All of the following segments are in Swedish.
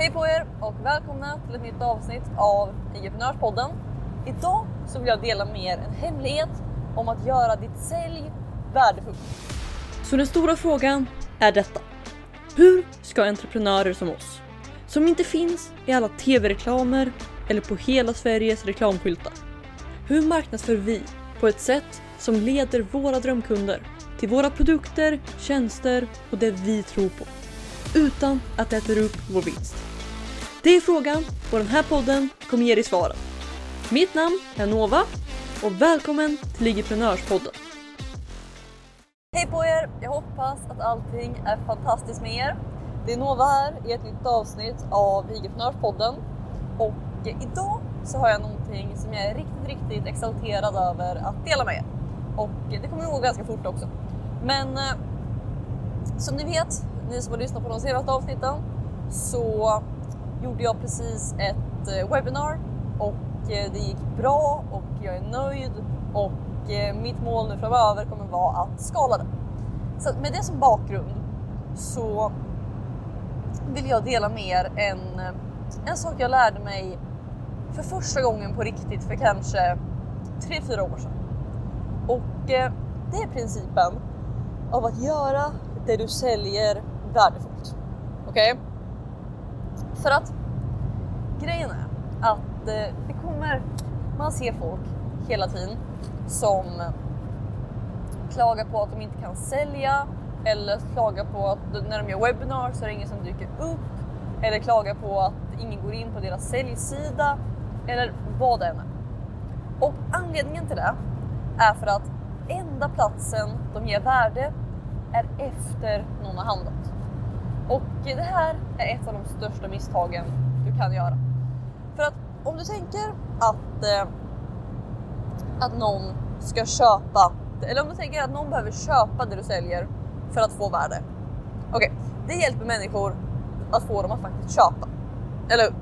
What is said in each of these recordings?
Hej på er och välkomna till ett nytt avsnitt av Entreprenörspodden. Idag så vill jag dela med er en hemlighet om att göra ditt sälj värdefullt. Så den stora frågan är detta. Hur ska entreprenörer som oss, som inte finns i alla tv-reklamer eller på hela Sveriges reklamskyltar. Hur marknadsför vi på ett sätt som leder våra drömkunder till våra produkter, tjänster och det vi tror på utan att det äter upp vår vinst? Det är frågan och den här podden kommer ge dig svaren. Mitt namn är Nova och välkommen till Ligiprenörspodden. Hej på er! Jag hoppas att allting är fantastiskt med er. Det är Nova här i ett nytt avsnitt av Ligiprenörspodden och idag så har jag någonting som jag är riktigt, riktigt exalterad över att dela med er. Och det kommer gå ganska fort också. Men eh, som ni vet, ni som har lyssnat på de senaste avsnitten, så gjorde jag precis ett eh, webbinar och eh, det gick bra och jag är nöjd och eh, mitt mål nu framöver kommer vara att skala det. Så med det som bakgrund så vill jag dela med er en, en sak jag lärde mig för första gången på riktigt för kanske 3-4 år sedan. Och det är principen av att göra det du säljer värdefullt. Okej? Okay? För att grejen är att eh, det kommer, man ser folk hela tiden som klagar på att de inte kan sälja eller klagar på att när de gör webbinar så är det ingen som dyker upp eller klagar på att ingen går in på deras säljsida eller vad det än är. Och anledningen till det är för att enda platsen de ger värde är efter någon har handlat. Och det här är ett av de största misstagen du kan göra. För att om du tänker att, eh, att någon ska köpa, eller om du tänker att någon behöver köpa det du säljer för att få värde. Okej, okay, det hjälper människor att få dem att faktiskt köpa. Eller hur?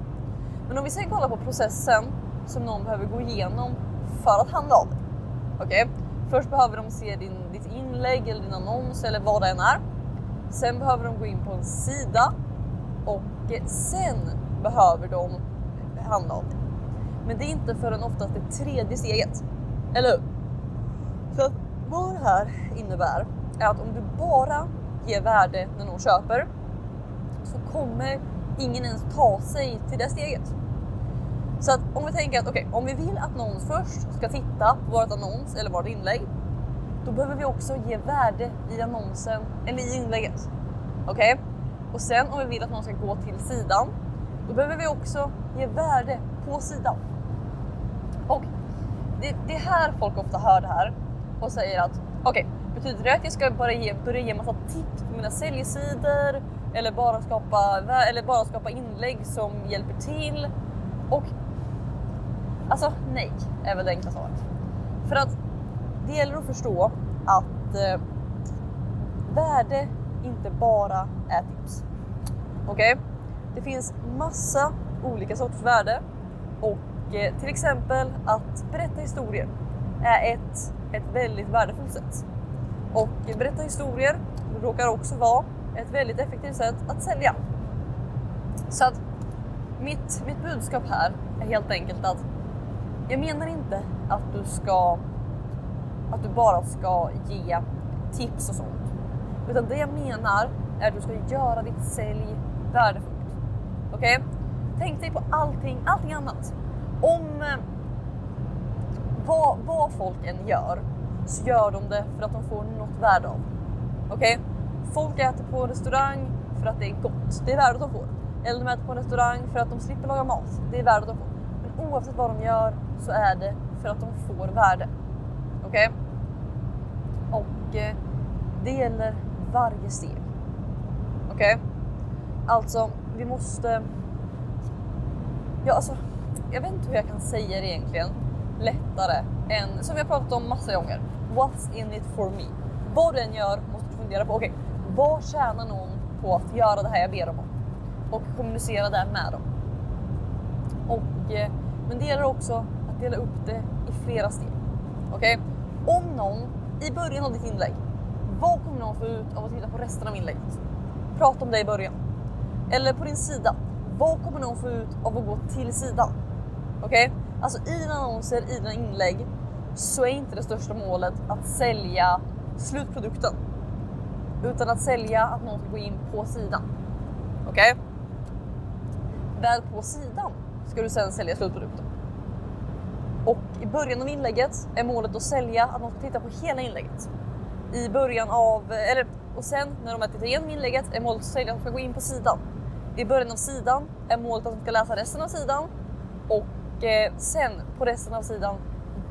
Men om vi sen kollar på processen som någon behöver gå igenom för att handla av dig. Okej, okay? först behöver de se din, ditt inlägg eller din annons eller vad det än är. Sen behöver de gå in på en sida och sen behöver de handla om det. Men det är inte förrän oftast det tredje steget. Eller hur? Så vad det här innebär är att om du bara ger värde när någon köper så kommer ingen ens ta sig till det steget. Så att om vi tänker att okej, okay, om vi vill att någon först ska titta på vårt annons eller vårt inlägg då behöver vi också ge värde i annonsen eller i inlägget. Okej? Okay? Och sen om vi vill att någon ska gå till sidan, då behöver vi också ge värde på sidan. Och det, det är här folk ofta hör det här och säger att okej, okay, betyder det att jag ska bara ge, börja ge massa tips på mina säljsidor eller bara skapa, eller bara skapa inlägg som hjälper till? Och alltså nej, är väl det enkla svaret. För att det gäller att förstå att eh, värde inte bara är tips. Okej? Okay? Det finns massa olika sorters värde och eh, till exempel att berätta historier är ett, ett väldigt värdefullt sätt. Och berätta historier råkar också vara ett väldigt effektivt sätt att sälja. Så att mitt, mitt budskap här är helt enkelt att jag menar inte att du ska att du bara ska ge tips och sånt. Utan det jag menar är att du ska göra ditt sälj värdefullt. Okej? Okay? Tänk dig på allting, allting annat. Om eh, vad, vad folk än gör så gör de det för att de får något värde av Okej? Okay? Folk äter på restaurang för att det är gott. Det är värdet de får. Eller de äter på restaurang för att de slipper laga mat. Det är värdet de får. Men oavsett vad de gör så är det för att de får värde. Okej? Okay? Det gäller varje steg. Okej? Okay? Alltså, vi måste... Ja, alltså, jag vet inte hur jag kan säga det egentligen lättare än, som vi har pratat om massa gånger, what's in it for me? Vad du än gör måste du fundera på, okej, okay, vad tjänar någon på att göra det här jag ber dem om? Och kommunicera det med dem. Och, eh, men det gäller också att dela upp det i flera steg. Okej? Okay? Om någon i början av ditt inlägg, vad kommer någon få ut av att titta på resten av inlägget? Prata om det i början. Eller på din sida, vad kommer någon få ut av att gå till sidan? Okej? Okay? Alltså i dina annonser, i dina inlägg så är inte det största målet att sälja slutprodukten. Utan att sälja att någon ska gå in på sidan. Okej? Okay? Väl på sidan ska du sedan sälja slutprodukten. Och i början av inlägget är målet att sälja att man ska titta på hela inlägget. I början av, eller och sen när de har tittat igenom inlägget är målet att sälja att de ska gå in på sidan. I början av sidan är målet att de ska läsa resten av sidan och eh, sen på resten av sidan,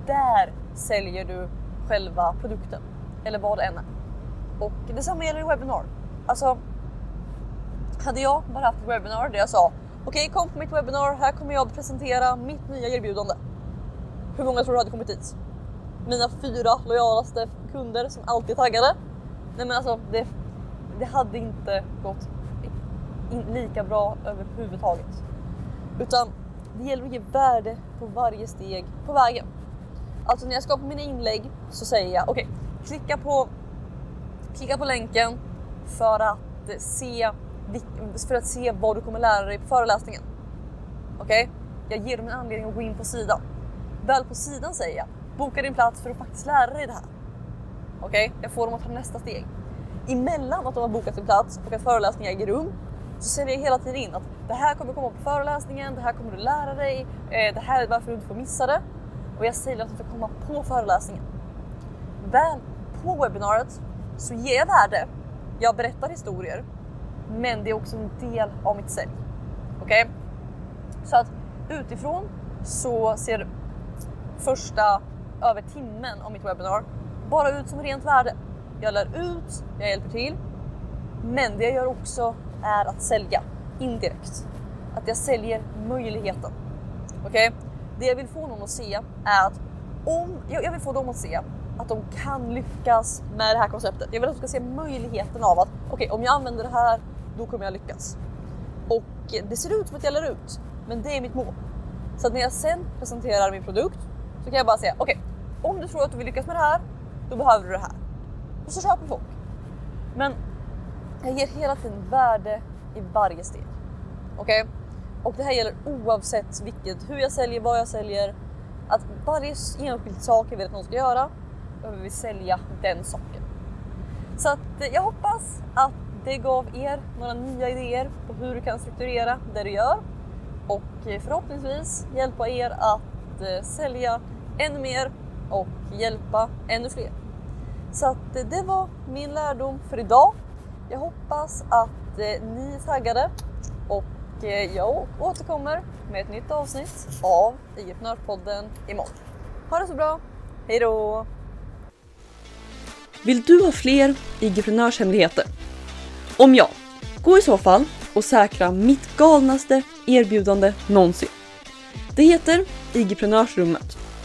där säljer du själva produkten eller vad det än är. Och detsamma gäller i webbinar. Alltså, hade jag bara haft ett webbinar där jag sa okej, okay, kom på mitt webbinar. Här kommer jag att presentera mitt nya erbjudande. Hur många tror du hade kommit dit? Mina fyra lojalaste kunder som alltid är taggade. Nej, men alltså, det, det hade inte gått in, lika bra överhuvudtaget. Utan det gäller att ge värde på varje steg på vägen. Alltså när jag skapar mina inlägg så säger jag okej, okay, klicka, på, klicka på länken för att, se, för att se vad du kommer lära dig på föreläsningen. Okej? Okay? Jag ger dem en anledning att gå in på sidan. Väl på sidan säger jag boka din plats för att faktiskt lära dig det här. Okej? Okay? Jag får dem att ta nästa steg. Emellan att de har bokat sin plats och att föreläsningen äger rum så säljer jag hela tiden in att det här kommer komma på föreläsningen, det här kommer du lära dig, eh, det här är varför du inte får missa det. Och jag säger att du ska komma på föreläsningen. Väl på webbinariet så ger jag värde. Jag berättar historier, men det är också en del av mitt sälj. Okej? Okay? Så att utifrån så ser första över timmen av mitt webbinar bara ut som rent värde. Jag lär ut, jag hjälper till, men det jag gör också är att sälja indirekt. Att jag säljer möjligheten. Okej? Okay? Det jag vill få någon att se är att om, jag vill få dem att se att de kan lyckas med det här konceptet. Jag vill att de ska se möjligheten av att okej, okay, om jag använder det här, då kommer jag lyckas. Och det ser ut som att jag lär ut, men det är mitt mål. Så att när jag sen presenterar min produkt så kan jag bara säga okej, okay, om du tror att du vill lyckas med det här, då behöver du det här. Och så köper folk. Men jag ger hela tiden värde i varje steg. Okej? Okay? Och det här gäller oavsett vilket, hur jag säljer, vad jag säljer. Att varje enskild sak jag vill att någon ska göra behöver vi sälja den saken. Så att eh, jag hoppas att det gav er några nya idéer på hur du kan strukturera det du gör och eh, förhoppningsvis hjälpa er att eh, sälja ännu mer och hjälpa ännu fler. Så att eh, det var min lärdom för idag. Jag hoppas att eh, ni är taggade och eh, jag återkommer med ett nytt avsnitt av IG-podden imorgon. Ha det så bra, hejdå! Vill du ha fler IGP-hemligheter? Om ja, gå i så fall och säkra mitt galnaste erbjudande någonsin. Det heter IGP